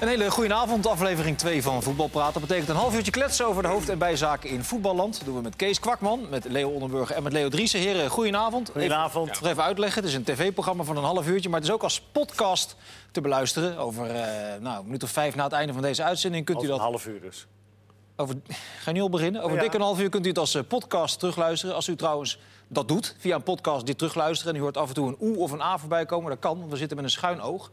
Een hele goede avond, aflevering 2 van Voetbal Praten. Dat betekent een half uurtje kletsen over de hoofd- en bijzaken in voetballand. Dat doen we met Kees Kwakman, met Leo Onderburger en met Leo Driessen. Heren, goedenavond. Goedenavond. Even, even uitleggen, het is een tv-programma van een half uurtje... maar het is ook als podcast te beluisteren. Over eh, nou, een minuut of vijf na het einde van deze uitzending kunt u Over dat... een half uur dus. Over, ga nu al beginnen? Over Ja. dik een half uur kunt u het als eh, podcast terugluisteren. Als u trouwens dat doet, via een podcast dit terugluisteren... en u hoort af en toe een oe of een a voorbij komen, dat kan. Want we zitten met een schuin oog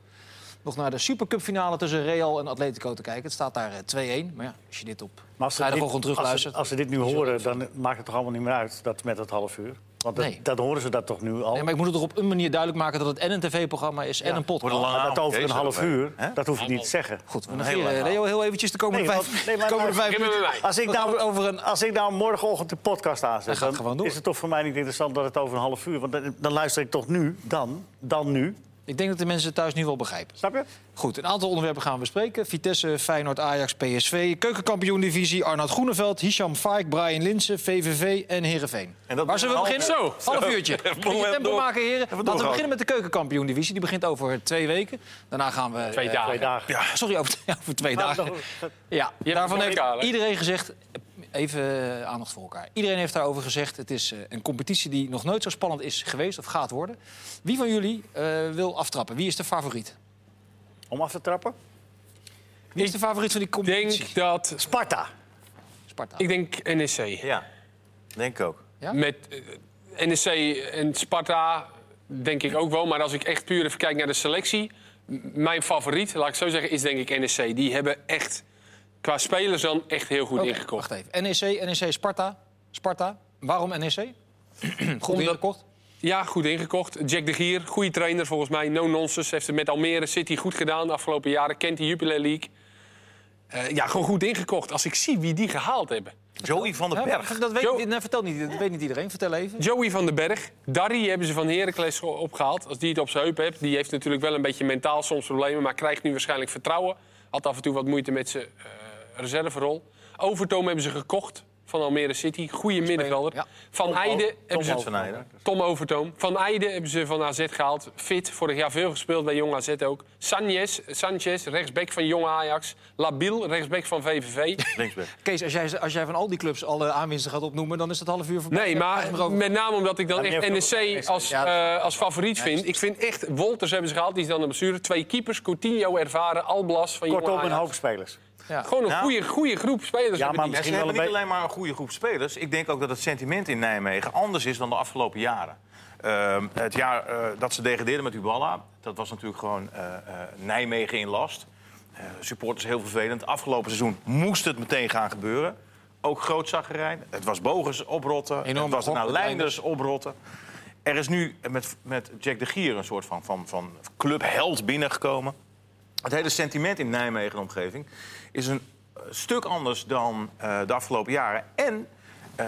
nog naar de Supercup-finale tussen Real en Atletico te kijken. Het staat daar eh, 2-1. Maar ja, als je dit op Maar als ze, vrijdagochtend terugluistert... ze, als ze dit nu horen, dan maakt het toch allemaal niet meer uit, dat met dat half uur? Want dat, Nee. dat horen ze dat toch nu al? Nee, maar ik moet het toch op een manier duidelijk maken dat het en een tv-programma is en Ja. een podcast. Maar dat over een half uur, Hè? dat hoef je niet te zeggen. Goed, we negeren Leo heel eventjes de komende Nee, vijf, nee, maar- komende vijf minuten. Als ik, nou, over een... als ik nou morgenochtend de podcast aanzet, dan is het toch voor mij niet interessant dat het over een half uur... want dan, dan luister ik toch nu, dan, dan nu. Ik denk dat de mensen thuis nu wel begrijpen. Snap je? Goed, een aantal onderwerpen gaan we bespreken. Vitesse, Feyenoord, Ajax, PSV, Keukenkampioen-divisie... Arnoud Groeneveld, Hisham Faik, Brian Linsen, VVV en Heerenveen. En dat Waar zullen we beginnen? Zo. Half uurtje. Even Moet je door- tempo door- maken, heren. Laten we beginnen met de Keukenkampioen-divisie. Die begint over twee weken. Daarna gaan we... Twee eh, dagen. Twee dagen. Sorry, over, over twee Nou, dagen. nog- Ja, daarvan het heeft iedereen gezegd... Even eh, aandacht voor elkaar. Iedereen heeft daarover gezegd... het is eh, een competitie die nog nooit zo spannend is geweest of gaat worden. Wie van jullie eh, wil aftrappen? Wie is de favoriet? Om af te trappen? Wie is de favoriet van die Ik competitie? denk dat... Sparta. Sparta. Ik denk NEC. Ja, denk ik ook. Ja? Met NEC en Sparta denk ik ook wel. Maar als ik echt puur even kijk naar de selectie... m- Mijn favoriet, laat ik zo zeggen, is denk ik NEC. Die hebben echt, qua spelers dan, echt heel goed ingekocht. Wacht even. NEC, NEC, Sparta. Sparta. Waarom NEC? Goed ingekocht. Ja, goed ingekocht. Jack de Gier, goede trainer volgens mij. No nonsense. Heeft het met Almere City goed gedaan de afgelopen jaren. Kent de Jupiler League. Eh, ja, gewoon goed ingekocht. Als ik zie wie die gehaald hebben. Joey van den Ja, Berg. dat weet, Jo- vertel niet, dat weet niet iedereen. Vertel even. Joey van den Berg. Darry hebben ze van Heracles opgehaald. Als die het op zijn heup heeft. Die heeft natuurlijk wel een beetje mentaal soms problemen. Maar krijgt nu waarschijnlijk vertrouwen. Had af en toe wat moeite met zijn reserverol. Overtoom hebben ze gekocht van Almere City. Goede middenvelder. ja. Van Eijden hebben ze... Van Eijden. Tom Overtoom. Van Eijden hebben ze van AZ gehaald. Fit, vorig jaar veel gespeeld bij Jong AZ ook. Sanchez, Sanchez rechtsback van Jong Ajax. Labiel, rechtsback van VVV. Linksback. Kees, als jij, als jij van al die clubs alle aanwinsten gaat opnoemen... dan is het half uur voorbij. Nee, maar met name omdat ik dan Ja, echt NEC als, Ja. eh, als favoriet vind. Ik vind echt, Wolters hebben ze gehaald, die is dan de blessure. Twee keepers, Coutinho ervaren, Alblas van Jong Kortom, een Ajax. hoop spelers. Ja. Gewoon een Nou. goede, goede groep spelers. Ja, hebben maar Misschien ze wel een niet alleen maar een goede groep spelers. Ik denk ook dat het sentiment in Nijmegen anders is dan de afgelopen jaren. Ehm, het jaar eh, dat ze degradeerden met Uballa, dat was natuurlijk gewoon eh, eh, Nijmegen in last. Eh, supporters heel vervelend. Afgelopen seizoen moest het meteen gaan gebeuren. Ook groot zaggerijn. Het was Bogus oprotten. Enorm het was met Leinders oprotten. Er is nu met, met Jack de Gier een soort van, van, van clubheld binnengekomen. Het hele sentiment in Nijmegen en omgeving is een eh, stuk anders dan eh, de afgelopen jaren. En eh,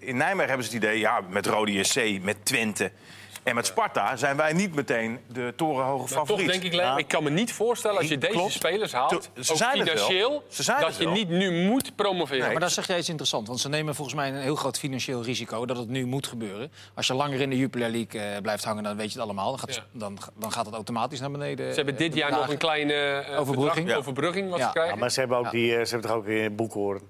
in Nijmegen hebben ze het idee, ja, met Rode JC, met Twente en met Sparta zijn wij niet meteen de torenhoge Maar favoriet. toch denk ik, ik kan me niet voorstellen als je deze Klopt. spelers haalt, Ze ook zijn financieel, Ze zijn dat je niet nu moet promoveren. Nee. Maar daar zeg jij iets interessants. Want ze nemen volgens mij een heel groot financieel risico dat het nu moet gebeuren. Als je langer in de Jupiler League eh, blijft hangen, dan weet je het allemaal. Dan gaat, Ja. dan, dan gaat het automatisch naar beneden. Ze hebben dit eh, jaar nog een kleine eh, Overbrugging. Ja. overbrugging wat Ja. ze krijgen. Ja, maar ze hebben, ook die, ze hebben toch ook in boekhoren.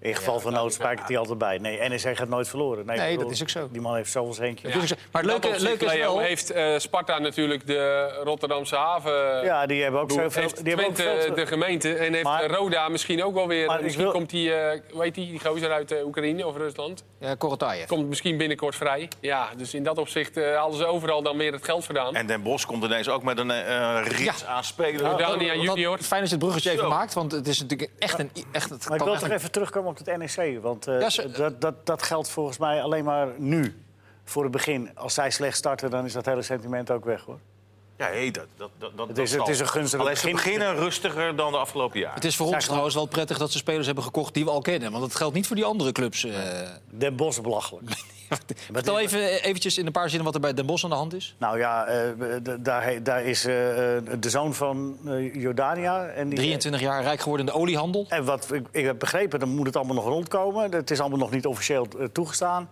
In geval van nood spijkert hij altijd bij. Nee, NEC gaat nooit verloren. Nee, ik bedoel, dat is ook zo. Die man heeft zoveel zo. Maar het leuke, is Leo, wel... heeft eh, Sparta natuurlijk de Rotterdamse haven... Ja, die hebben ook zoveel. heeft Die hebben ook veel- de gemeente en heeft Maar- eh, Roda misschien ook wel weer... Maar ik misschien wil- komt die, eh hoe heet die, die gozer uit eh, Oekraïne of Rusland... Ja, Korotayev. komt misschien binnenkort vrij. Ja, dus in dat opzicht eh, hadden ze overal dan weer het geld vandaan. En Den Bosch komt ineens ook met een eh rits aan spelers. Junior. Fijn dat je het bruggetje even maakt, want het is natuurlijk echt een... Echt, het Maar ik kan wil toch even terugkomen op het NEC. Want eh, Ja, ze- dat, dat, dat geldt volgens mij alleen maar nu. Voor het begin. Als zij slecht starten, dan is dat hele sentiment ook weg, hoor. Ja, hey, dat, dat, dat, dat Het is- dat het is een gunstig Alleen ze begin. beginnen rustiger dan de afgelopen jaren. Het is voor ons trouwens wel prettig dat ze spelers hebben gekocht die we al kennen. Want dat geldt niet voor die andere clubs. eh. Den Bosch belachelijk. Vertel even eventjes in een paar zinnen wat er bij Den Bosch aan de hand is. Nou ja, eh, daar, is eh, eh, de zoon van eh, Jordania. En die, 23 jaar rijk geworden in de oliehandel. En wat ik, ik heb begrepen, dan moet het allemaal nog rondkomen. Het is allemaal nog niet officieel eh, toegestaan.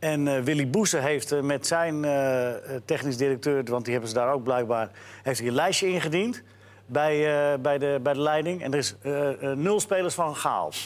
En eh, Willy Boese heeft eh, met zijn eh, technisch directeur, want die hebben ze daar ook blijkbaar, heeft hij een lijstje ingediend. bij, bij, de, bij de leiding. En er is nul spelers van gehaald.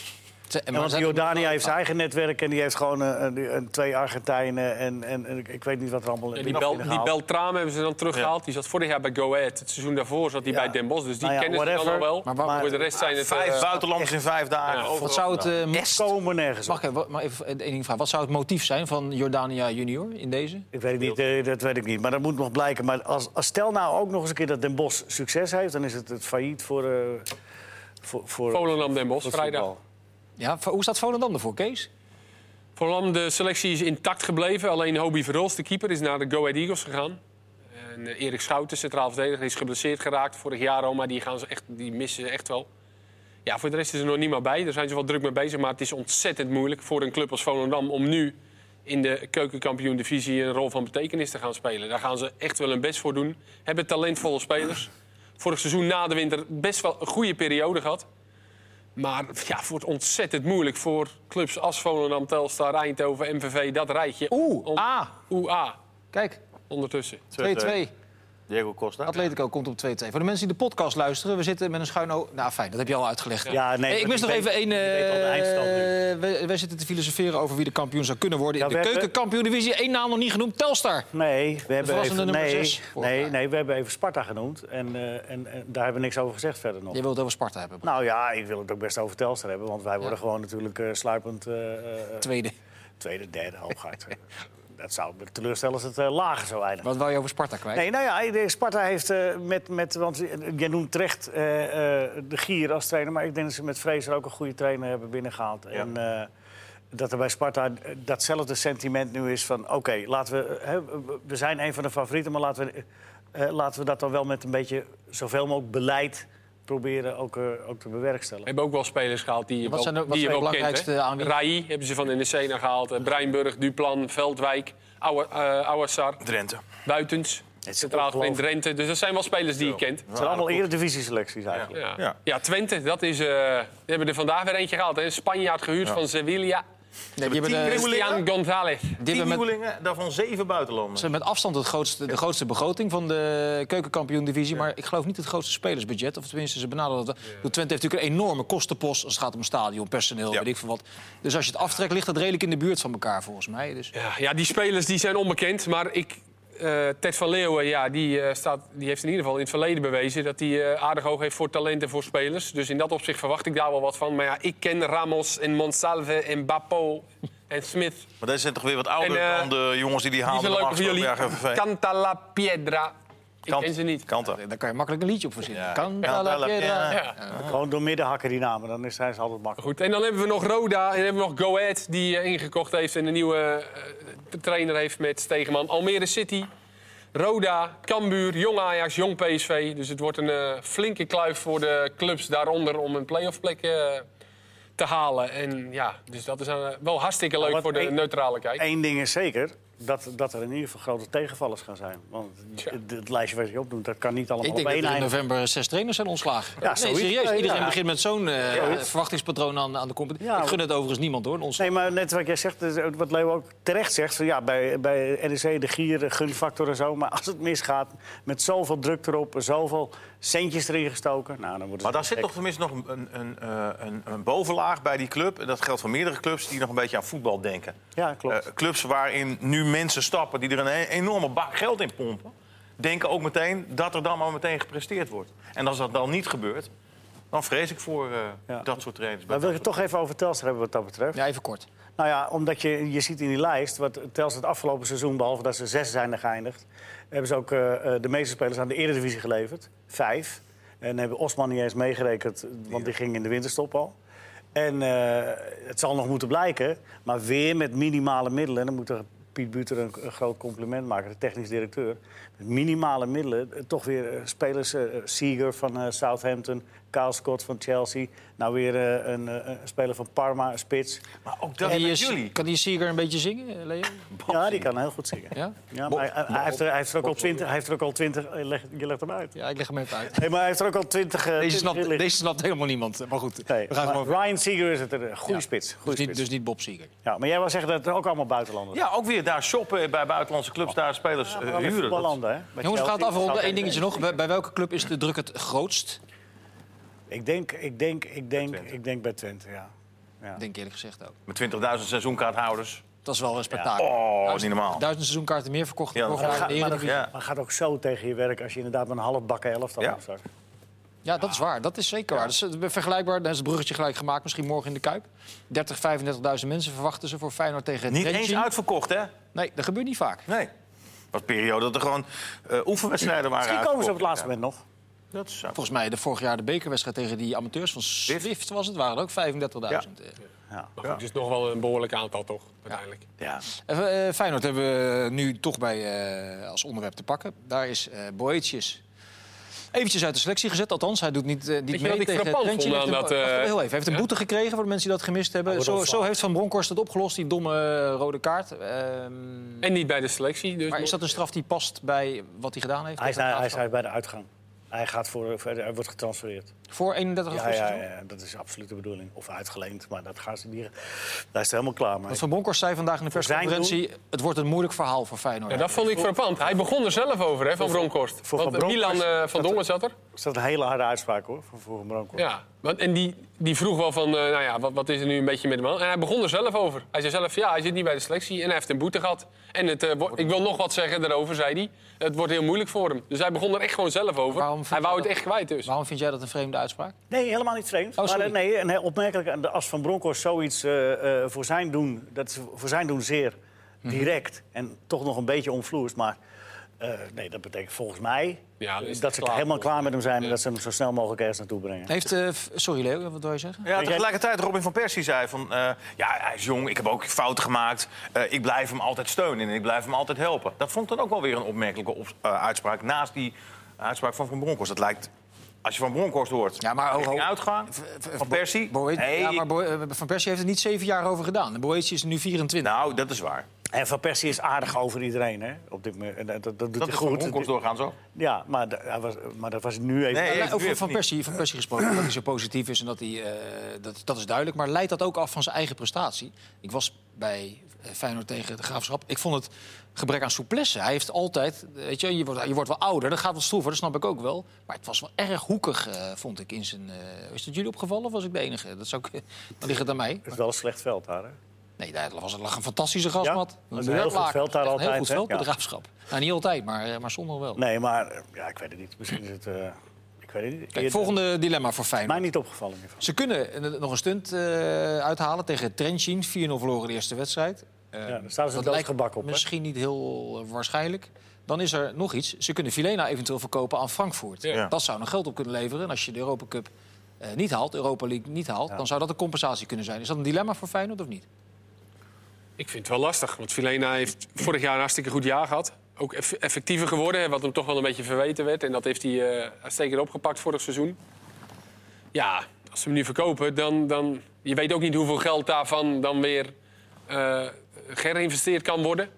En want Jordanië heeft zijn eigen netwerk en die heeft gewoon eh, een, een- twee Argentijnen en, en, en ik- weet niet wat er allemaal Ja, in die, Bel, die. Beltrame hebben ze dan teruggehaald. Die zat vorig jaar bij Go Ahead. Het seizoen daarvoor zat hij Ja. bij Den Bosch. Dus die Nou ja, kennen ze dan al wel. Maar Maar, waar- voor de rest zijn het... Vijf eh, buitenlanders in vijf dagen. Wat zou het, eh, komen nergens op. Mag ik even, maar even één ding vragen. Wat zou het motief zijn van Jordania junior in deze? Ik weet het niet, eh, dat weet ik niet. Maar dat moet nog blijken. Maar als, als stel nou ook nog eens een keer dat Den Bosch succes heeft... dan is het het failliet voor... eh voor, voor Volendam Den Bosch, vrijdag. Ja, hoe staat Volendam ervoor, Kees? Volendam, de selectie is intact gebleven. Alleen Hobie Verhulst, de keeper, is naar de Go Ahead Eagles gegaan. En eh, Erik Schouten, centraal verdediger, is geblesseerd geraakt vorig jaar al. Maar die, gaan ze echt, die missen ze echt wel. Ja, voor de rest is er nog niemand bij. Daar zijn ze wel druk mee bezig. Maar het is ontzettend moeilijk voor een club als Volendam... om nu in de keukenkampioen-divisie een rol van betekenis te gaan spelen. Daar gaan ze echt wel hun best voor doen. Hebben talentvolle spelers. Vorig seizoen na de winter best wel een goede periode gehad. Maar ja, het wordt ontzettend moeilijk voor clubs als Volendam, Telstar, Eindhoven, MVV. Dat rijtje. Oeh, A. Oeh, A. Kijk, Ondertussen. 2-2. Diego Costa. Atletico komt op 2-2. Voor de mensen die de podcast luisteren, we zitten met een schuin oog. Nou, fijn, dat heb je al uitgelegd. Ja, nee, Hey, ik mis nog weet- even één. eh, wij, zitten te filosoferen over wie de kampioen zou kunnen worden. Ja, in de keukenkampioen-divisie. Één naam nog niet genoemd, Telstar. Nee, we hebben even, nummer nee, nee, nee, we hebben even Sparta genoemd. En, eh, en, en daar hebben we niks over gezegd verder nog. Je wilt het over Sparta hebben. Nou ja, ik wil het ook best over Telstar hebben. Want wij worden Ja. gewoon natuurlijk eh, sluipend eh, eh, Tweede. tweede, derde, hooguit. dat zou me teleurstellen als het eh, lager zou eindigen. Wat wou je over Sparta kwijt? Nee, nou ja, Sparta heeft eh, met, met... Want jij noemt terecht eh, eh, de Gier als trainer... maar ik denk dat ze met Fraser ook een goede trainer hebben binnengehaald. En eh, dat er bij Sparta eh, datzelfde sentiment nu is van... oké, laten we... eh, hè, we- zijn een van de favorieten, maar laten we, eh, laten we dat dan wel met een beetje... zoveel mogelijk beleid proberen ook, eh, ook te We bewerkstelligen. hebben ook wel spelers gehaald die je Wat wel, zijn de- wat die je zijn de wel kent. Rai hebben ze van de NEC naar gehaald. eh, Breinburg, Duplan, Veldwijk, Ouwe- eh, Ouassar, Drenthe. Buitens. Centraal in. Drenthe. Dus dat zijn wel spelers die je kent. Het zijn allemaal eredivisie-selecties eigenlijk. Ja. Ja. Ja. Twente, dat is, eh, die hebben er vandaag weer eentje gehaald. Een Spanjaard gehuurd van Sevilla. Nee, die hebben, de, tien Christian González. die Tien hebben met, nieuwelingen, daarvan zeven buitenlanders. ze hebben met afstand het grootste, de grootste begroting van de keukenkampioen-divisie. Maar ik geloof niet het grootste spelersbudget. Of tenminste, ze benaderen dat. wel. Twente heeft natuurlijk een enorme kostenpost als het gaat om stadion, personeel, Ja. weet ik veel wat. Dus als je het aftrekt, ligt dat redelijk in de buurt van elkaar volgens mij. Dus. Ja, ja, die spelers die zijn onbekend. Maar ik, eh, Ted van Leeuwen ja, die, eh, staat, die heeft in ieder geval in het verleden bewezen... dat hij eh, aardig oog heeft voor talent en voor spelers. Dus in dat opzicht verwacht ik daar wel wat van. Maar ja, ik ken Ramos en Monsalve en Bapo en Smith. Maar deze zijn toch weer wat ouder En, dan de jongens die die Die haalden. zijn leuk voor jullie. Canta la Piedra. Ik Kant- ken ze niet. Kanta. Daar kan je makkelijk een liedje op verzinnen. Ja. Piedra. piedra. Ja. Gewoon door midden hakken die namen, dan is- ze altijd makkelijk. Goed, en dan hebben we nog Roda en dan hebben we nog Go Ahead... die eh, ingekocht heeft en een nieuwe eh, trainer heeft met Stegeman. Almere City, Roda, Cambuur, Jong Ajax, Jong PSV. Dus het wordt een eh, flinke kluif voor de clubs daaronder... om een play-off plek eh, te halen. En ja, dus dat is eh, wel hartstikke leuk wat voor de neutrale kijk. Eén ding is zeker, dat, dat er in ieder geval grote tegenvallers gaan zijn. Want het, het lijstje wat je opdoet, dat kan niet allemaal Ik denk op dat één er in eindigen. november zes trainers zijn ontslagen. Ja, nee, zoiets. serieus. Iedereen ja. begint met zo'n eh, verwachtingspatroon aan, aan de competitie. Ja, ik gun het overigens niemand hoor. Ons... Nee, maar net wat jij zegt, dus wat Leo ook terecht zegt... Van, ja, bij, bij NEC, de gier, de gunfactor en zo... maar als het misgaat, met zoveel druk erop... zoveel centjes erin gestoken, nou, dan wordt het Maar daar zit toch tenminste nog een, een, een, eh, een, een bovenlaag bij die club. En dat geldt voor meerdere clubs die nog een beetje aan voetbal denken. Ja, klopt. Eh, clubs waarin nu mensen stappen die er een e- enorme bak geld in pompen... denken ook meteen dat er dan maar meteen gepresteerd wordt. En als dat dan niet gebeurt, dan vrees ik voor eh, Ja. dat soort trainers. Maar wil je het toch even over Telstra hebben wat dat betreft? Ja, even kort. Nou ja, omdat je, je ziet in die lijst, wat Telstra het afgelopen seizoen... behalve dat ze zes zijn er geëindigd... hebben ze ook eh, eh, de meeste spelers aan de Eredivisie geleverd. Vijf. En hebben Osman niet eens meegerekend, want die ging in de winterstop al. En eh, het zal nog moeten blijken, maar weer met minimale middelen... en dan moet er Piet Buter een, een groot compliment maken, de technisch directeur... met minimale middelen eh, toch weer eh, spelers... eh Seager van Southampton, Kyle Scott van Chelsea... Nou weer eh, een, eh, een speler van Parma, een spits. Maar ook dat eh, jullie. kan die Seeger een beetje zingen, eh, Leo? Ja, die kan heel goed zingen. Ja? Ja, maar hij, heeft er, hij heeft er ook al twintig. Hij heeft er ook al twintig. leg- Je legt hem uit. Ja, ik leg hem even uit. Nee, maar hij heeft er ook al twintig. Deze 20 snapt, liggen. deze snapt helemaal niemand. Maar goed, Nee, we gaan maar gewoon... Ryan Seeger is het er. Een goede Ja. spits. Dus Goede niet, spits. dus niet Bob Seeger. Ja, maar jij wil zeggen dat er ook allemaal buitenlanders Ja, ook weer daar shoppen bij buitenlandse clubs, daar spelers Ja, huren. Dat- voetballanden, hè? Jongens, we gaan het afronden. Eén dingetje nog. Bij welke club is de druk het grootst? Ik denk, ik denk, ik denk, ik denk bij Twente, ja. ja. Denk eerlijk gezegd ook. Met 20.000 seizoenkaarthouders. Dat is wel een spektakel. Oh, Duizend- niet normaal. Duizend seizoenkaarten meer verkocht Ja, dan dat vorig Maar, dat gaat, maar, dat. Ja. gaat ook zo tegen je werk als je inderdaad met een half bakken elftal Ja. hebt straks. Ja, dat is waar. Dat is zeker waar. Dat is eh, vergelijkbaar. Dat is het bruggetje gelijk gemaakt. Misschien morgen in de Kuip. 30, 35.000 mensen verwachten ze voor Feyenoord tegen Niet Trentin. eens uitverkocht, hè? Nee, dat gebeurt niet vaak. Nee. was een periode dat er gewoon eh, oefenwedstrijden waren Misschien komen ze op het laatste moment nog. Ja, dat is zo. Volgens mij de vorig jaar de bekerwedstrijd tegen die amateurs van Swift was het. Waren er ook 35.000. eh. Ja. Maar goed, het is nog wel een behoorlijk aantal, toch? Uiteindelijk. Ja. Even, eh, Feyenoord hebben we nu toch bij, eh, als onderwerp te pakken. Daar is eh Boetius eventjes uit de selectie gezet. Althans, hij doet niet, eh, niet mee ik tegen Trentje. Hij heeft een- eh, heel even. Hij heeft een ja? boete gekregen voor de mensen die dat gemist hebben. Zo, zo heeft Van Bronckhorst het opgelost, die domme eh, rode kaart. Ehm, En niet bij de selectie. Dus maar is dat een straf die past bij wat hij gedaan heeft? Hij is, hij, is bij de uitgang. Hij, gaat voor, voor- hij wordt getransfereerd. Voor 31 Ja, augustus? ja, ja, dat is absoluut de bedoeling. Of uitgeleend, maar dat gaan ze niet. Daar is het helemaal klaar mee. Want Van Bronckhorst zei vandaag in de persconferentie... het wordt een moeilijk verhaal voor Feyenoord. Ja, dat vond ik frappant. Hij begon er zelf over, hè, van Bronkhorst. voor Want Van Milan eh, van Dongen zat er. Dat is dat een hele harde uitspraak hoor, voor, voor een Bronkhorst. Ja, want, en die, die vroeg wel van, eh, nou ja, wat, wat is er nu een beetje met hem aan? En hij begon er zelf over. Hij zei zelf, ja, hij zit niet bij de selectie en hij heeft een boete gehad. En het, eh, ik wil nog wat zeggen daarover, zei hij. Het wordt heel moeilijk voor hem. Dus hij begon er echt gewoon zelf over. Waarom vind Hij wou het dat- echt kwijt dus. Waarom vind jij dat een vreemde uitspraak? Nee, helemaal niet vreemd. Oh, maar, eh, nee, en opmerkelijk, als Van Bronckhorst zoiets eh, eh, voor, zijn doen, dat is voor zijn doen zeer Mhm. direct en toch nog een beetje omvloers. Maar eh, nee, dat betekent volgens mij Ja, dat ze klaar, helemaal klaar met hem zijn en Ja. dat ze hem zo snel mogelijk ergens naartoe brengen. Heeft, eh, f- sorry Leo, wat wil je zeggen? Ja, tegelijkertijd Robin van Persie zei van... eh, ja, hij is jong, ik heb ook fouten gemaakt. eh, ik blijf hem altijd steunen en ik blijf hem altijd helpen. Dat vond ik dan ook wel weer een opmerkelijke op- uitspraak... naast die uitspraak van Van Bronckhorst. Dat lijkt, als je Van Bronckhorst hoort, Ja, maar ho, ho. uitgaan... Van Persie, Boe- nee, ja, maar eh, Van Persie heeft er niet zeven jaar over gedaan. Boetius is nu 24. nou, dat is waar. En Van Persie is aardig over iedereen, hè? Op dit moment. En Dat, dat, dat doet Dat hij goed. Bronckhorst doorgaan zo. Ja, maar, da- hij was, maar dat was nu even. Nee, over van. Persie, van Persie gesproken, dat hij zo positief is en dat hij, eh, dat, dat is duidelijk. Maar leidt dat ook af van zijn eigen prestatie? Ik was bij eh, Feyenoord tegen de Graafschap. Ik vond het gebrek aan souplesse. Hij heeft altijd, weet je, je wordt, je wordt wel ouder, dat gaat wat stroever, dat snap ik ook wel. Maar het was wel erg hoekig, eh, vond ik in zijn. eh, is dat jullie opgevallen of was ik de enige? Dat zou ik, dan ligt het aan mij. Het is wel een slecht veld daar, hè? Nee, daar was, er lag een fantastische grasmat. Ja, een heel goed veld daar Echt Een altijd, heel goed veld bij de. Graafschap. Nou, niet altijd, maar, eh, maar zonder wel. Nee, maar eh, ja, ik weet het niet. Misschien is het. eh, ik weet het niet. Kijk, volgende dilemma voor Feyenoord. Mij niet opgevallen. Ze kunnen eh, nog een stunt eh, uithalen tegen Trenchin. 4-0 verloren de eerste wedstrijd. Ja, daar staan ze gebak op? Misschien niet heel waarschijnlijk. Dan is er nog iets. Ze kunnen Vilena eventueel verkopen aan Frankfurt. Ja. Dat zou nog geld op kunnen leveren. En als je de Europa Cup eh, niet haalt, Europa League niet haalt... dan zou dat een compensatie kunnen zijn. Is dat een dilemma voor Feyenoord of niet? Ik vind het wel lastig, want Filena heeft vorig jaar een hartstikke goed jaar gehad. Ook eff- effectiever geworden, hè, wat hem toch wel een beetje verweten werd. En dat heeft hij eh uitstekend opgepakt vorig seizoen. Ja, als ze hem nu verkopen, dan, dan... Je weet ook niet hoeveel geld daarvan dan weer eh gerinvesteerd kan worden.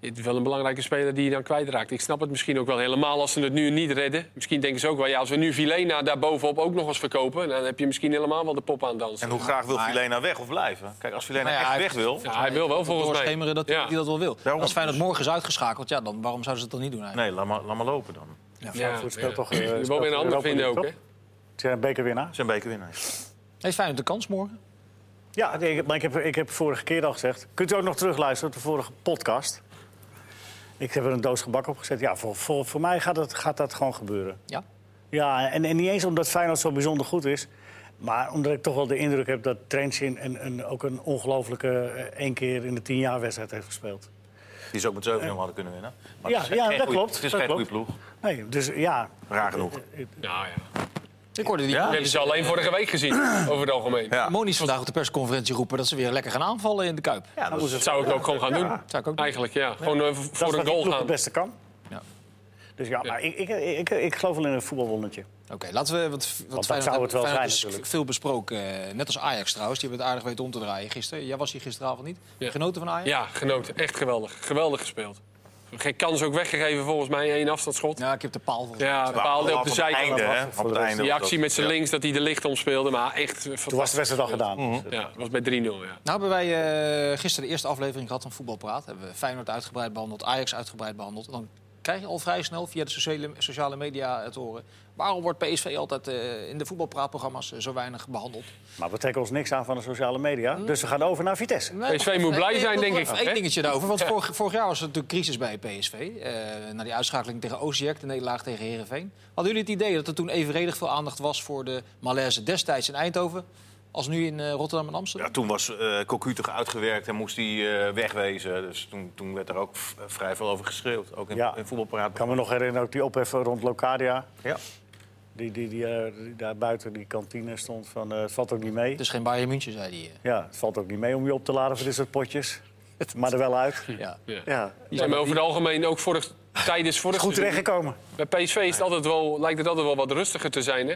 Het is wel een belangrijke speler die je dan kwijtraakt. Ik snap het misschien ook wel helemaal als ze het nu niet redden. Misschien denken ze ook wel, ja, als we nu Vilena daar bovenop ook nog eens verkopen... dan heb je misschien helemaal wel de pop aan dansen. En hoe graag wil Filena weg of blijven? Kijk, als Filena Nou ja, echt weg wil... Ja, hij wil wel volgens mij. Doorschemeren dat Ja. hij dat wel wil. Daarom- Als Feyenoord morgen is uitgeschakeld, ja, dan, waarom zouden ze het dan niet doen eigenlijk? Nee, laat maar, laat maar lopen dan. Ja, speelt ja. toch. eh, Je speelt wil weer een ander vinden ook, hè? zijn bekerwinnaar. Zijn bekerwinnaar. Heeft Feyenoord de kans morgen? Ja, nee, maar ik heb, ik heb vorige keer al gezegd. Kunt u ook nog terugluisteren op de vorige podcast? Ik heb er een doos gebak op gezet. Ja, voor, voor, voor mij gaat, het, gaat dat gewoon gebeuren. Ja. Ja, en, en niet eens omdat Feyenoord zo bijzonder goed is. Maar omdat ik toch wel de indruk heb dat Trentin en, en ook een ongelofelijke eh, één keer in de tien jaar wedstrijd heeft gespeeld. Die ze ook met 7-0 hadden kunnen winnen. Maar Ja, het is ja, dat goeie- klopt, Het is dat geen goede ploeg. Nee, dus ja. Raar genoeg. Ja, ja. Ik hoorde die Ja? Dat hebben ze alleen vorige week gezien, over het algemeen. Ja. Monies vandaag op de persconferentie roepen... dat ze weer lekker gaan aanvallen in de Kuip. Ja, dat Dat zou ik ook gewoon gaan doen. Zou ik ook doen. Eigenlijk, ja. Gewoon eh, Dat voor een goal gaan. het beste kan. Dus ja, maar ik, ik, ik, ik geloof wel in een voetbalwonnetje. Oké, laten we... Wat, wat dat zou het wel zijn, natuurlijk. veel besproken. eh, net als Ajax trouwens. Die hebben het aardig weten om te draaien gisteren. Jij was hier gisteravond niet. Ja. Genoten van Ajax? Ja, genoten. Echt geweldig. Geweldig gespeeld. Geen kans ook weggegeven volgens mij. één afstandsschot. Ja, ik heb de paal volgens mij. Ja, de paal op de het zijkant. Op het einde. Die actie met zijn Ja. links dat hij de licht omspeelde. Maar echt Toen was de wedstrijd al gedaan. Dus, Ja, het was bij 3-0. Ja. Nou hebben wij eh, gisteren de eerste aflevering gehad van Voetbalpraat. Hebben we Feyenoord uitgebreid behandeld, Ajax uitgebreid behandeld. En dan krijg je al vrij snel via de sociale, sociale media het horen... waarom wordt PSV altijd eh, in de voetbalpraatprogramma's eh, zo weinig behandeld? Maar we trekken ons niks aan van de sociale media. Dus we gaan over naar Vitesse. Nee, PSV moet blij nee, zijn, denk ik. Eén dingetje daarover. Want vorig, vorig jaar was er natuurlijk crisis bij PSV. eh na die uitschakeling tegen Osijek, de nederlaag tegen Herenveen. Hadden jullie het idee dat er toen evenredig veel aandacht was... voor de malaise destijds in Eindhoven... als nu in eh, Rotterdam en Amsterdam? Ja, toen was eh Cocu toch uitgewerkt en moest hij eh, wegwezen. Dus toen, toen werd er ook vrij veel over geschreeuwd. Ook in, Ja. in voetbalpraat. Ik kan me nog herinneren ook die ophef rond Locadia. Ja. Die, die, die, die daar buiten die kantine stond van... eh, het valt ook niet mee. Het is geen Bayern München, zei hij. Ja, het valt ook niet mee om je op te laden voor dit soort potjes. Maar er wel uit. Ja. Ja. Ja, maar over het algemeen, ook vorig, tijdens vorig goed terechtgekomen. Bij PSV is het altijd wel, lijkt het altijd wel wat rustiger te zijn. Hè?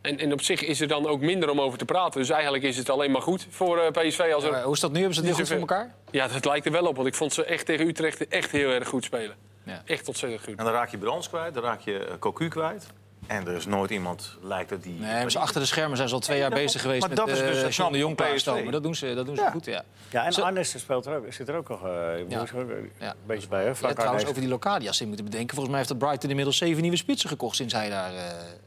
En, en op zich is er dan ook minder om over te praten. Dus eigenlijk is het alleen maar goed voor eh, PSV. Als er... Maar hoe is dat nu? Hebben ze het heel Niet goed voor elkaar? Ja, dat lijkt er wel op. Want ik vond ze echt tegen Utrecht echt heel erg goed spelen. Ja. Echt ontzettend goed. En dan raak je Brands kwijt, dan raak je eh, Cocu kwijt. En er is nooit iemand, lijkt het, die... Nee, maar ze achter de schermen zijn ze al twee jaar bezig geweest Maar met dat is dus eh, John de Jong klaarstomen. Dat doen ze, dat doen ze Ja. goed, ja. Ja, en Zo- Arnes speelt er ook, zit er ook nog eh, Ja. er een Ja. beetje bij. Hè? Trouwens, over die Locadia's in moeten bedenken. Volgens mij heeft dat Brighton inmiddels zeven nieuwe spitsen gekocht... sinds hij daar eh,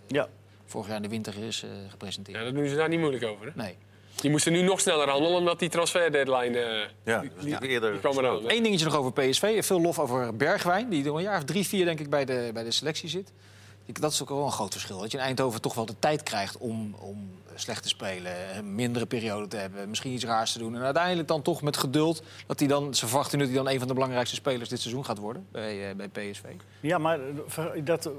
Ja. Vorig jaar in de winter is eh, gepresenteerd. Ja, dat doen ze daar niet moeilijk over. Hè? Nee. Die moesten nu nog sneller handelen, omdat die transferdeadline... eh Ja, dat was niet eerder... die kwam eraan. Eén dingetje nog over PSV. Veel lof over Bergwijn, die er een jaar of drie, vier denk ik bij de, bij de selectie zit. Ik- Dat is ook wel een groot verschil. Dat je in Eindhoven toch wel de tijd krijgt om, om slecht te spelen, een mindere periode te hebben, misschien iets raars te doen. En uiteindelijk dan toch met geduld dat hij dan, ze verwachten nu dat hij dan een van de belangrijkste spelers dit seizoen gaat worden bij, eh, bij PSV. ja, maar eh, dat,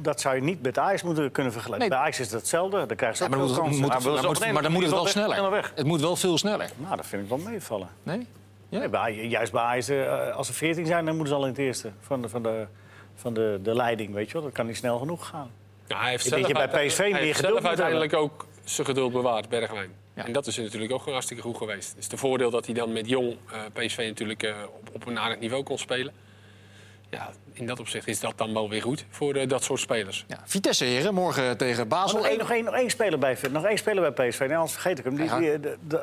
dat zou je niet met Ajax moeten kunnen vergelijken. Nee. Bij Ajax is dat hetzelfde. Dan krijg je Ja, maar, dan moet, het- kansen. moet, Maar wil ze maar op moet- een maar dan moet het wel sneller. Het moet wel veel sneller. Nou, dat vind ik wel meevallen. Nee? Ja? Nee, bij, juist bij Ajax, eh, als er 14 zijn, dan moeten ze al in het eerste van de, van de, van de, de leiding. Weet je wel. Dat kan niet snel genoeg gaan. Ja, hij heeft Ik zelf, je bij PSV hij meer heeft geduld zelf uiteindelijk ook zijn geduld bewaard, Bergwijn. Ja. En dat is natuurlijk ook gewoon hartstikke goed geweest. Het is de voordeel dat hij dan met jong eh, PSV natuurlijk eh, op, op een aardig niveau kon spelen. Ja, in dat opzicht is dat dan wel weer goed voor eh, dat soort spelers. Ja. Vitesse, heren, morgen tegen Basel. nog één, nog, één, nog één speler bij, nog één speler bij PSV. Nee, anders vergeet ik hem. Die, Ja. die,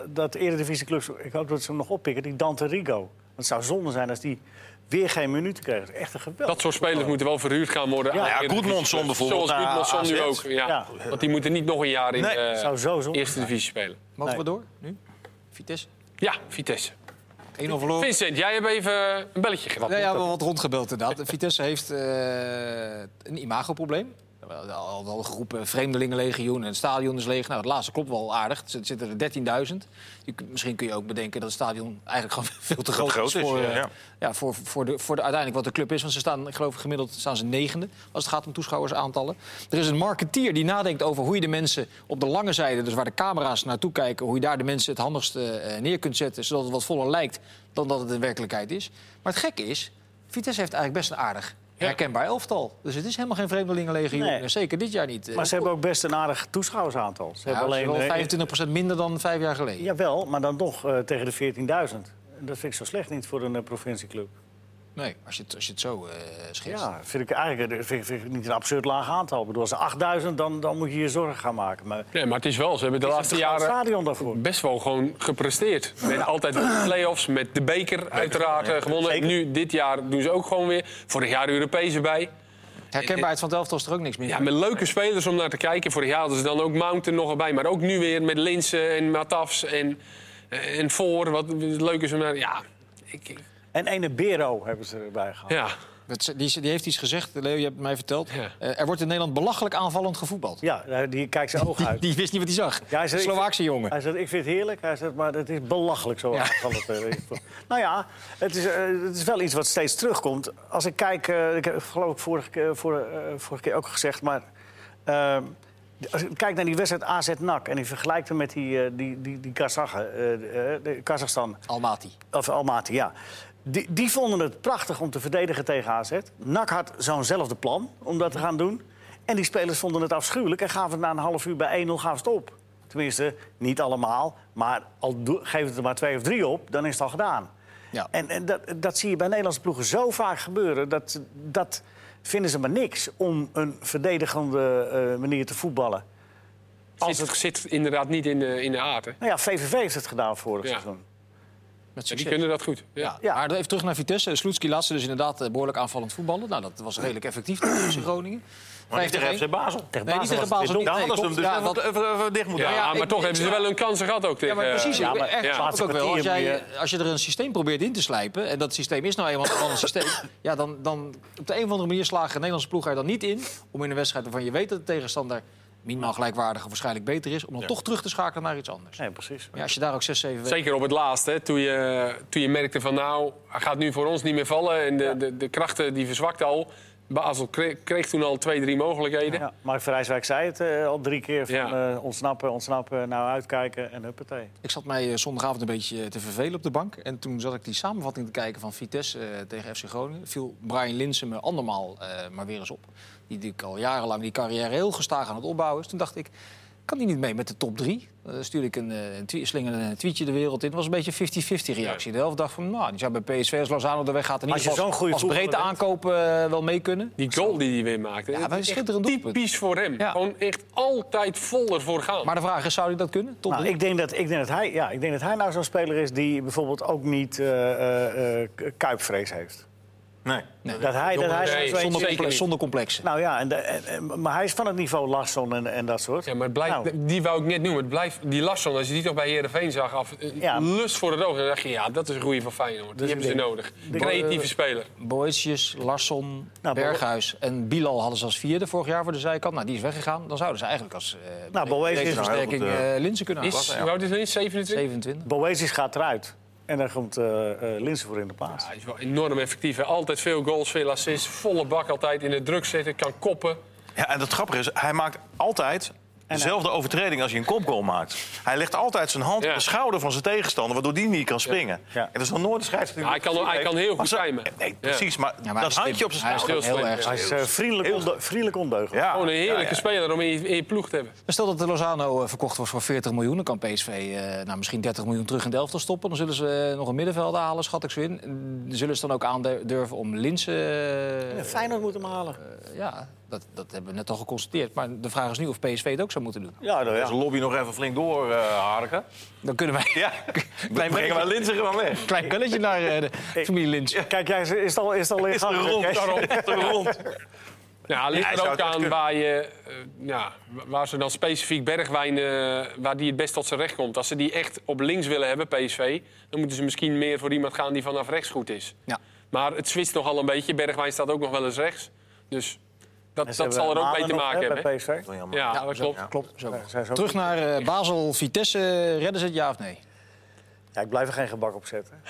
dat eredivisieclubs, ik hoop dat ze hem nog oppikken. Die Dante Rigo. Want het zou zonde zijn als die weer geen minuten krijgt. Echt een geweldig. Dat soort spelers moeten wel verhuurd gaan worden. Ja, ja, clubs. bijvoorbeeld Zoals naar Gudmundsson nu ook. Ja. Ja. Want die moeten niet nog een jaar in Nee, de eerste divisie spelen. Mogen we Nee. door nu? Vitesse? Ja, Vitesse. 1-0 verloren. Vincent, jij hebt even een belletje gehad. Ja, ja, wel wat rondgebeld inderdaad. Vitesse heeft eh, een imagoprobleem. Al, al geroepen vreemdelingenlegioen en het stadion is leeg. Nou, het laatste klopt wel aardig. Er zitten er 13.000. Je kunt- Misschien kun je ook bedenken dat het stadion eigenlijk gewoon veel te groot, groot is voor, ja, eh, ja. ja, voor, voor, de, voor de, uiteindelijk wat de club is. Want ze staan, ik geloof gemiddeld staan ze negende als het gaat om toeschouwersaantallen. Er is een marketeer die nadenkt over hoe je de mensen op de lange zijde, dus waar de camera's naartoe kijken, hoe je daar de mensen het handigste eh, neer kunt zetten, zodat het wat voller lijkt dan dat het in werkelijkheid is. Maar het gekke is, Vitesse heeft eigenlijk best een aardig. Herkenbaar elftal. Dus het is helemaal geen vreemdelingenlegioen. Nee. Zeker dit jaar niet. Maar ze hebben ook best een aardig toeschouwersaantal. Ze ja, hebben alleen alleen wel eh, 25% minder dan vijf jaar geleden. Jawel, maar dan nog eh, tegen de 14.000. Dat vind ik zo slecht niet voor een eh, provincieclub. Nee, als je het, als je het zo eh schetst. Ja, vind ik eigenlijk eh, vind, vind ik niet een absurd laag aantal. Ik bedoel, als er 8000, dan, dan moet je je zorgen gaan maken. Maar Nee, maar het is wel, ze hebben de laatste jaren stadion daarvoor? best wel gewoon gepresteerd. Met altijd de play-offs, met de beker uiteraard eh, gewonnen. zeker. Nu, dit jaar doen ze ook gewoon weer. Vorig jaar de Europees erbij. Herkenbaarheid van het elftal is er ook niks meer. Ja, met leuke spelers om naar te kijken. Vorig jaar hadden ze dan ook Mountain nog erbij. Maar ook nu weer met Linsen en Matafs en, en Voor. Wat leuk is om naar... Ja, ik, ik- En ene Bero hebben ze erbij gehaald. ja. Dat- Die, die heeft iets gezegd, Leo, je hebt het mij verteld. Ja. Eh, er wordt in Nederland belachelijk aanvallend gevoetbald. Ja, eh, die kijkt zijn ogen uit. Die wist niet wat hij zag. Ja, hij zei, Slovaakse jongen. Hij zegt, ik vind het heerlijk. Hij zegt, maar het is belachelijk zo Ja. aanvallend. eh. nou ja, het is, eh, het is wel iets wat steeds terugkomt. Als ik kijk, ik heb geloof ik vorige, keer- voor, vorige keer ook gezegd... maar eh, als ik kijk naar die wedstrijd AZ-NAC... en die vergelijkt hem met die, die, die, die Kazachen, Kazachstan... Almaty. Of Almaty, ja. Die, die vonden het prachtig om te verdedigen tegen AZ. NAC had zo'nzelfde plan om dat te gaan doen. En die spelers vonden het afschuwelijk en gaven het na een half uur bij 1-0 gaven het op. Tenminste, niet allemaal, maar al geef het er maar twee of drie op, dan is het al gedaan. Ja. En, en dat, dat zie je bij Nederlandse ploegen zo vaak gebeuren. Dat, dat vinden ze maar niks om een verdedigende eh, manier te voetballen. Als Zit, het, zit inderdaad niet in de, in de aard. Hè? nou ja, VVV heeft het gedaan vorig Ja. seizoen. Met Ja, succes. die kunnen dat goed. Ja. Ja. Maar even terug naar Vitesse. Sloetski laat ze dus inderdaad eh, behoorlijk aanvallend voetballen. Nou, dat was redelijk effectief tegen Groningen. Maar niet tegen 5-1. FC Basel. Tegen Nee, niet tegen Basel. Nee, klopt. dus Ja, even, dicht moeten Ja, maar toch hebben ze wel hun kansen gehad ook tegen... Ja, maar precies. eh, Ja, maar echt, ja. ook wel. Als, jij, moet als je er een systeem probeert in te slijpen... en dat systeem is nou eenmaal een systeem... ja, dan, dan op de een of andere manier slagen een Nederlandse ploeg er dan niet in... om in een wedstrijd waarvan je weet dat de tegenstander... minimaal gelijkwaardig of waarschijnlijk beter is... om dan toch terug te schakelen naar iets anders. Nee, precies. Ja, als je daar ook 6, 7 weken... Zeker op het laatst, hè, toen, je, toen je merkte van nou, hij gaat nu voor ons niet meer vallen. En de, de, de krachten die verzwakten al. Basel kreeg, kreeg toen al twee, drie mogelijkheden. Ja, Mark Verrijswijk zei het eh, al drie keer. Van, Ja. eh, ontsnappen, ontsnappen, nou uitkijken en huppatee. Ik zat mij eh, zondagavond een beetje te vervelen op de bank. En toen zat ik die samenvatting te kijken van Vitesse tegen FC Groningen. Viel Brian Linsen me andermaal eh, maar weer eens op. Die natuurlijk al jarenlang die carrière heel gestaag aan het opbouwen is. Toen dacht ik, kan die niet mee met de top drie? Uh, stuurde ik een, eh, een slingerde een tweetje de wereld in. Het was een beetje een 50-50 reactie. De helft dacht van, nou, die zou bij PSV als Lozano de weg gaat... Als je zo'n goede als breedte aankopen eh, wel mee kunnen. Die goal die hij weer maakte. Ja, is schitterend doelpunt. Typisch voor hem. Ja. Gewoon echt altijd vol ervoor gaan. Maar de vraag is, zou hij dat kunnen? Top Nou, ik, denk dat, ik, denk dat hij, ja, ik denk dat hij nou zo'n speler is die bijvoorbeeld ook niet eh, kuipvrees heeft. Nee. Nee. Dat hij, dat hij Nee, zo'n zonder tweetje- zonder, complexen. Nou ja, en de, maar hij is van het niveau Larsson en, en dat soort. Ja, maar het blijft, Nou. die wou ik net noemen. Het blijft, die Larsson, als je die toch bij Heerenveen zag, af, eh, Ja. lust voor het oog. Dan dacht je, ja, dat is een goeie van Feyenoord. Die hebben ze nodig. denk- Creatieve speler. Boetjes, Larsson, Nou, Berghuis en Bilal hadden ze als vierde vorig jaar voor de zijkant. Nou, die is weggegaan. Dan zouden ze eigenlijk als uh, Nou, is versterking nou goed, eh, Linzen kunnen Is, aanpassen. hoe oud is hij? 27? 27. Boetius gaat eruit. En dan komt eh eh, Linsen voor in de plaats. Ja, hij is wel enorm effectief. Hè. Altijd veel goals, veel assists. Volle bak altijd in de druk zitten. Kan koppen. Ja, en het grappige is, hij maakt altijd dezelfde overtreding als hij een kopgoal maakt. Hij legt altijd zijn hand Ja. op de schouder van zijn tegenstander, waardoor die niet kan springen. Ja. En dat is nog nooit een scheidsrechter. Ja, hij kan- hij kan heel goed timen. Nee, precies, maar, Ja, maar dat handje op zijn hij is schouder. Hij is eh, vriendelijk, onde vriendelijk ondeugend. Ja. Gewoon een heerlijke Ja, ja. speler om in je, in je ploeg te hebben. Stel dat de Lozano eh, verkocht wordt voor 40 miljoen. Dan kan PSV eh, nou, misschien 30 miljoen terug in de elftal stoppen. Dan zullen ze eh, nog een middenveld halen, schat ik zo in. En Zullen ze dan ook aandurven om Linsen... eh, Ja, Feyenoord moet hem halen. ja, dat, dat hebben we net al geconstateerd. Maar de vraag is nu of PSV het ook zou moeten doen. Ja, nou ja. Deze lobby nog even flink door eh, harken. Dan kunnen wij Ja, Klein brengen wij Linzen gewoon weg. klein belletje naar eh, de familie Linsen. Kijk, jij, is het al, is het al Is er rond, daarom, is er rond. Ja, ligt er ook aan waar, je, eh, ja, waar ze dan specifiek Bergwijn, waar die het best tot zijn recht komt. Als ze die echt op links willen hebben, PSV, dan moeten ze misschien meer voor iemand gaan die vanaf rechts goed is. Ja. Maar het switcht nogal een beetje. Bergwijn staat ook nog wel eens rechts. Dus dat, dat zal er ook mee te maken hebben. hè? Bij PSV. Ja, dat klopt. Klopt. Zo. Terug naar eh, Basel, Vitesse. Redden ze het ja of nee? Ja, ik blijf er geen gebak op zetten.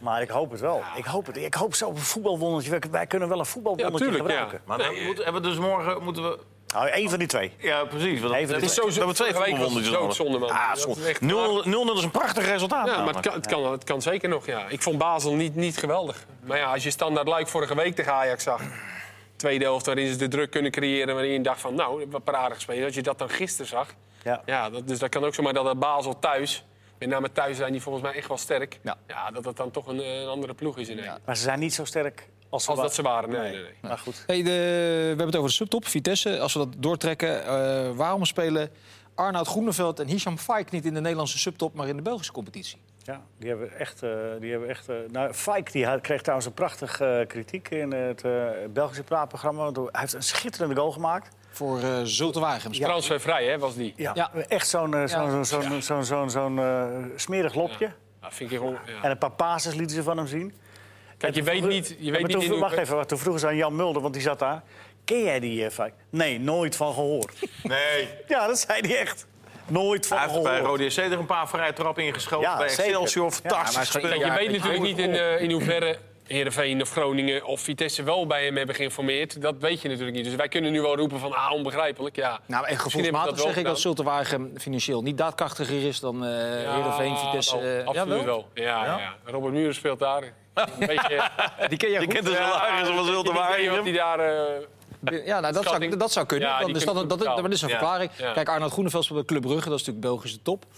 Maar ik hoop het wel. Ik hoop het. Ik hoop zo op een voetbalwondertje. Wij- kunnen wel een Ja, voetbalwondertje. Ja. gebruiken. Maar dan moeten, hebben we dus morgen moeten we... Nou, één van die twee. Ja, precies. Want het is zo- we hebben twee voetbalwondertjes doodzonde, man. Ah, zonde. echt 0-0 is een prachtig resultaat. Ja, maar het kan, het, kan, het kan zeker nog, ja. Ik vond Basel niet, niet geweldig. Maar ja, als je standaard Luik vorige week tegen Ajax zag... tweede helft waarin ze de druk kunnen creëren... waarin je dacht van, nou, wat een aardig spelen. Als je dat dan gisteren zag... Ja. Ja, dat, dus dat kan ook zomaar dat Basel thuis... met name thuis zijn die volgens mij echt wel sterk... Ja. Ja, dat het dan toch een, eh, een andere ploeg is in één. Maar ze zijn niet zo sterk als ze Als dat ze waren, nee, nee, nee. Maar goed. Hey, de, we hebben het over de subtop, Vitesse. Als we dat doortrekken, eh, waarom spelen Arnoud Groeneveld en Hisham Faik niet in de Nederlandse subtop, maar in de Belgische competitie? Ja, die hebben echt... eh, die hebben echt eh, nou, Fike die had, kreeg trouwens een prachtige eh, kritiek in het eh, Belgische praatprogramma. Want Hij heeft een schitterende goal gemaakt. Voor uh, Zulte. Ja. Transfervrij, hè, was die. Ja, Ja. echt zo'n zo'n zo'n zo'n zo'n zo'n eh, smerig lopje. Ja, vind ik gewoon... Ja. En een paar passes lieten ze van hem zien. Kijk, je weet niet... Je weet maar niet toen, in wacht hoe- even, toen vroegen ze aan Jan Mulder, want die zat daar. Ken jij die uh, Fike? Nee, nooit van gehoord. Nee. ja, dat zei hij echt. Nooit van Hij heeft bij. Rode SC er een paar vrije trappen ingeschoten. Ja, bij zeker. Excelsior, Ja, fantastisch. Kijk, je Ja, weet natuurlijk niet in, eh, in hoeverre Heerenveen of Groningen of Vitesse wel bij hem hebben geïnformeerd. Dat weet je natuurlijk niet. Dus wij kunnen nu wel roepen van, ah, onbegrijpelijk. Ja. Nou, en gevoelsmatig zeg ik dat Zulte Waregem financieel niet daadkrachtiger is dan eh Heerenveen, Vitesse. wel, eh, absoluut jawel? wel. Ja, ja. Robert Muren speelt daar. Een beetje... Die ken Je goed. kent de salaris van Zulte Ik weet niet of hij daar... eh, Ja, nou, dat, zou, dat zou kunnen. Ja, Dan is dat, dat, dat, betalen. dat is een verklaring. Ja. Kijk, Arnold Groeneveld speelt bij Club Brugge. Dat is natuurlijk Belgische top. Dat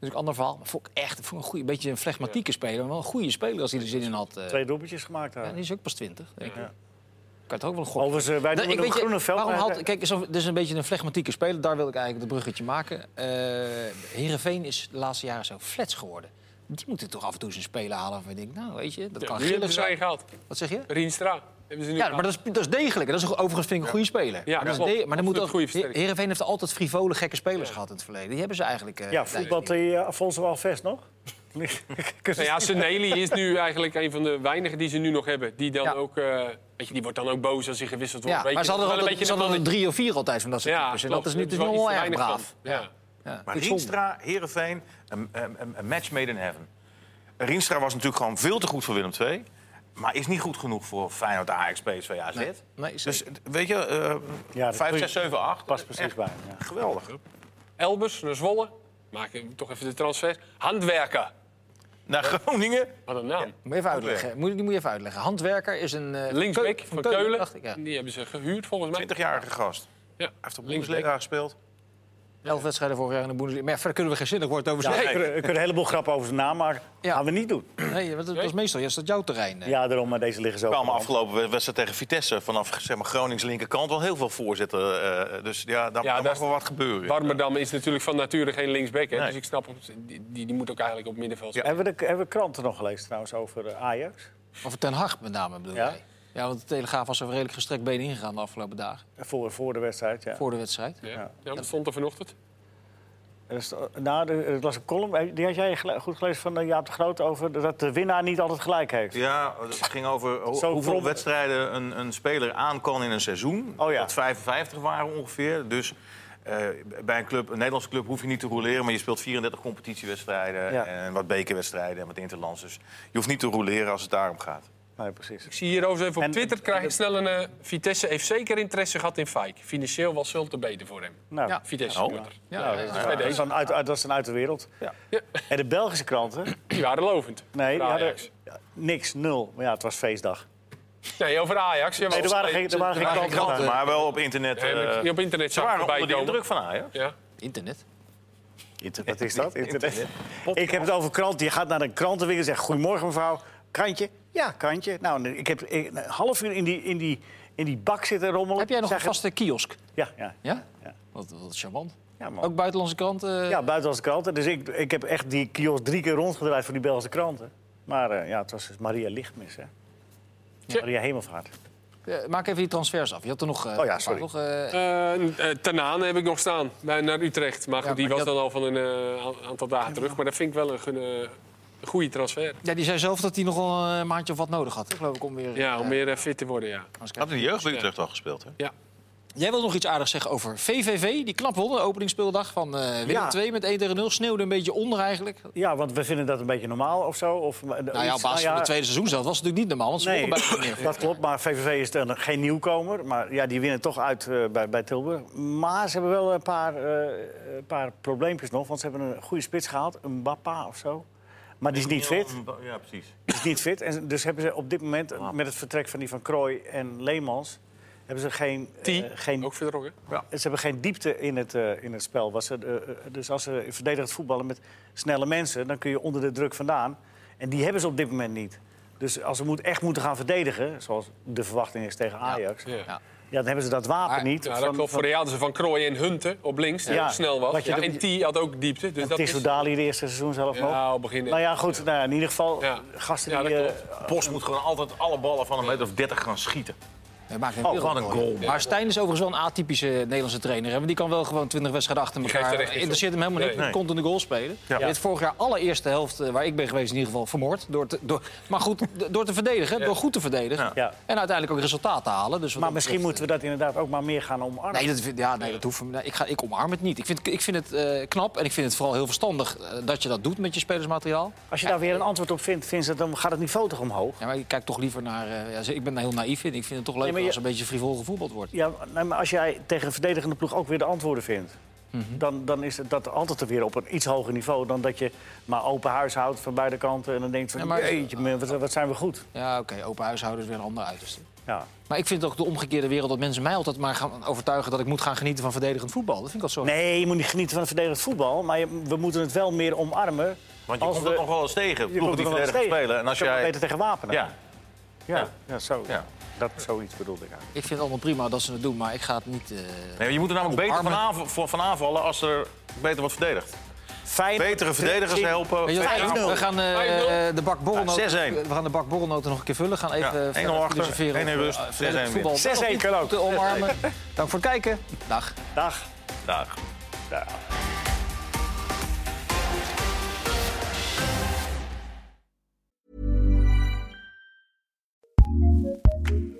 is ook een ander verhaal. Maar vond ik echt vond ik een, goeie, een beetje een flegmatieke speler. Maar wel een goede speler als hij er zin in had. eh. Twee doelpuntjes gemaakt Ja, daar. die is ook pas 20, denk ik. Ja. Kan het ook wel een gok. Overigens, eh, wij doen ik Groeneveld. waarom had, kijk, zo, dit is een beetje een flegmatieke speler. Daar wil ik eigenlijk het bruggetje maken. Eh Heerenveen is de laatste jaren zo flats geworden. Die moeten toch af en toe eens een speler halen. Waarvan je denkt, nou weet je, dat ja, kan grillig hebben ze zijn. een gehaald. Wat zeg je? Rienstra. Ja, maar dat is, dat is degelijk. Dat is overigens vind ik een goede speler. Ja, maar dat is de- maar dan moet ook. Heerenveen heeft altijd frivole, gekke spelers gehad in het verleden. Die hebben ze eigenlijk... eh, Ja, voetbalt die uh, Afonso Alves nog? Nou ja, Seneli is nu eigenlijk een van de weinigen die ze nu nog hebben. Die, dan Ja. ook, eh, weet je, die wordt dan ook boos als hij gewisseld wordt. Ja, Weet maar je, ze hadden wel er een altijd, beetje ze hadden een drie of vier altijd van dat soort Ja, types. En dat is nu dus wel wel erg braaf. Ja. Ja, Maar. Rienstra, Heerenveen, een, een, een- een match made in heaven. Rienstra was natuurlijk gewoon veel te goed voor Willem II. Maar is niet goed genoeg voor Feyenoord, Ajax, PSV, AZ. Nee, nee, dus zeker. weet je, eh Ja, dat 5, goeie- 6, 7, 8. Past precies bij. Ja. Geweldig. Elbers naar Zwolle. Maken toch even de transfer. Handwerker. Naar Groningen. Wat een naam. Moet je even uitleggen. Moet, die moet je even uitleggen. Handwerker is een... eh, Linksback Keu- van Keulen. dacht ik, ja. Die hebben ze gehuurd volgens mij. 20-jarige gast. Ja. Hij heeft op. Bundesliga gespeeld. Elf wedstrijden vorig jaar in de Bundesliga. Maar ja, verder kunnen we geen zinnig woord over Ja, zeggen. we, kunnen, we kunnen een heleboel grappen over zijn naam maken. Ja. gaan we niet doen. Nee, want dat, dat is meestal juist dat jouw terrein. Ja, daarom, maar deze liggen zo. Er kwamen op. afgelopen wedstrijd tegen Vitesse vanaf zeg maar, Gronings linkerkant wel heel veel voorzetten. eh, dus ja, daar, Ja, daar daar- mag wel wat gebeuren. Warmerdam is natuurlijk van nature geen linksback. Hè? Nee. Dus ik snap, die, die, die moet ook eigenlijk op middenveld spelen. Hebben we, de, hebben we kranten nog gelezen trouwens over eh, Ajax? Of Ten Hag met name bedoel Ja? jij? Ja, want de Telegraaf was er redelijk gestrekt been ingegaan de afgelopen dagen. Voor, voor de wedstrijd, ja. Voor de wedstrijd. Ja. Ja, dat stond er vanochtend. Er is- nou, er was een column, eh, die had jij goed gelezen van eh, Jaap de Groot... over dat de winnaar niet altijd gelijk heeft. Ja, het ging over ho- Zo hoeveel wedstrijden een, een speler aan kan in een seizoen. Oh ja. Dat 55 waren ongeveer. Dus eh, bij een, club, een Nederlandse club hoef je niet te roleren... maar je speelt 34 competitiewedstrijden Ja. en wat bekerwedstrijden en wat interlands. Dus je hoeft niet te roleren als het daarom gaat. Nee, precies. Ik zie hier overigens even op En- Twitter krijg ik snel een... eh, Vitesse heeft zeker interesse gehad in Fijk. Financieel was te beter voor hem. Nou, Ja. Vitesse. Oh. Ja, ja, dat, ja. is, dan uit, uit- dat is dan uit de wereld. Ja. Ja, En de Belgische kranten? die waren lovend. Nee, die hadden Ajax. ja, niks, nul. Maar ja, het was feestdag. Nee, over Ajax. Ja, Nee, er waren geen, er waren geen waren kranten. Maar wel op internet. Ja, eh, die op internet ze zag waren onder de indruk van Ajax. Ja. Internet. Wat is dat? Internet. Ik heb het over kranten. Je gaat naar een krantenwinkel en zegt... Goedemorgen mevrouw, krantje? Ja, krantje. Nou, ik heb een half uur in die, in die, in die bak zitten rommelen. Heb jij nog een vaste kiosk? Ja, ja. Ja? Ja. Wat, wat charmant. Ja, man. Ook buitenlandse kranten? Ja, buitenlandse kranten. Dus ik, ik heb echt die kiosk drie keer rondgedraaid voor die Belgische kranten. Maar eh, ja, het was dus Maria Lichtmis, hè. Maria Hemelvaart. maak even die transfers af. Je had er nog... eh, Oh ja, sorry. paar, toch, eh, Tanaan heb ik nog staan, naar Utrecht. Maar goed, die maar was dan al van een aantal dagen terug. Maar dat vind ik wel een goede transfer. ja, die zei zelf dat hij nog wel een maandje of wat nodig had. hè, geloof ik, om weer... Ja, om eh, meer eh, fit te worden, ja. kijken. Had in de jeugd bij Utrecht al gespeeld, hè? ja. Jij wil nog iets aardigs zeggen over VVV, die knap won, de openingsspeeldag van eh Willem Ja. 2 met 1 tegen 0. Sneeuwde een beetje onder eigenlijk. Ja, want we vinden dat een beetje normaal of zo. Of, Nou ja, op basis van het tweede seizoen zelf was het natuurlijk niet normaal, want ze Nee, dat klopt. Maar VVV is dan geen nieuwkomer. Maar ja, die winnen toch uit bij, bij Tilburg. Maar ze hebben wel een paar, eh, een paar probleempjes nog. Want ze hebben een goede spits gehaald, een Bappa of zo. Maar die is niet fit. Ja, precies. Die is niet fit. En dus hebben ze op dit moment, met het vertrek van die van Krooi en Leemans... hebben ze geen, T, eh, geen, ook vertrokken. ze hebben geen diepte in het, eh, in het spel. Ze, eh, eh, dus als ze verdedigend voetballen met snelle mensen... dan kun je onder de druk vandaan. En die hebben ze op dit moment niet. Dus als ze moet, echt moeten gaan verdedigen... zoals de verwachting is tegen Ajax... Ja. Ja. Ja. dan hebben ze dat wapen niet. Ja, dat van- klopt. van- Voor de hadden ze van Krooi en Hunten op links, die Ja, ook snel was. Ja, de- en T had ook diepte. Dus en dat is... Dali de eerste seizoen zelf nog. Ja, op begin. Nou ja, goed. Nou ja, in ieder geval Ja. gasten Ja, die... dat eh, klopt. Bos moet gewoon altijd alle ballen van een meter of 30 gaan schieten. Hij maakt een Oh, wat een goal. Maar Stijn is overigens wel een atypische Nederlandse trainer. hè, Want die kan wel gewoon 20 wedstrijden achter elkaar. er Interesseert hem helemaal niet. Nee. Hij kon in de goal spelen. Hij heeft vorig jaar allereerste helft, eh, waar ik ben geweest in ieder geval, vermoord. Door te, door, maar goed, door te verdedigen. Door goed te verdedigen. Ja. En uiteindelijk ook resultaat te halen. Dus maar misschien betreft, moeten we dat inderdaad ook maar meer gaan omarmen. Nee, dat, vind- ja, nee, dat hoeft, nee, ik, ga, ik omarm het niet. Ik vind, ik vind het eh, knap en ik vind het vooral heel verstandig eh, dat je dat doet met je spelersmateriaal. Als je daar weer een antwoord op vindt, dan gaat het niveau toch omhoog? Ja, maar ik kijk toch liever naar... eh, ja, ik ben heel naïef in. Ik vind het toch leuk Nee, maar je- als een beetje frivol gevoetbald wordt. Ja, nee, maar als jij tegen een verdedigende ploeg ook weer de antwoorden vindt... dan, dan is het dat altijd weer op een iets hoger niveau... dan dat je maar open huis houdt van beide kanten... en dan denkt van, Ja, maar- jeetje, man, wat, wat zijn we goed. Ja, oké, open huishoudens weer een ander uiterste. Ja. Maar ik vind ook de omgekeerde wereld dat mensen mij altijd maar gaan overtuigen dat ik moet gaan genieten van verdedigend voetbal. Dat vind ik al zo. Nee, je moet niet genieten van het verdedigend voetbal... maar je- we moeten het wel meer omarmen. Want je als komt we, er nog wel eens tegen, ploegen die er verdedigend spelen. En als jij... beter tegen wapenen. Ja, ja. ja zo. ja. Dat, zoiets bedoelde ik eigenlijk. Ik vind het allemaal prima dat ze het doen, maar ik ga het niet... eh, Nee, je moet er namelijk beter van, aanv- van aanvallen als er beter wordt verdedigd. Fijn. Betere verdedigers helpen. Beter- we gaan eh, 5-0. eh, de bak borrelnoten, Ja, 6-1. we gaan de bak borrelnoten nog een keer vullen. Gaan even Ja, eh, 1-0 verder achter, filosoferen 1-1 over, rust, eh, 6-1 verdedigend voetbal. 6-1 kan ook. Te omarmen. Dank voor het kijken. Dag. Dag. Dag. Dag.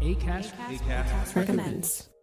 Acast, Acast, recommends.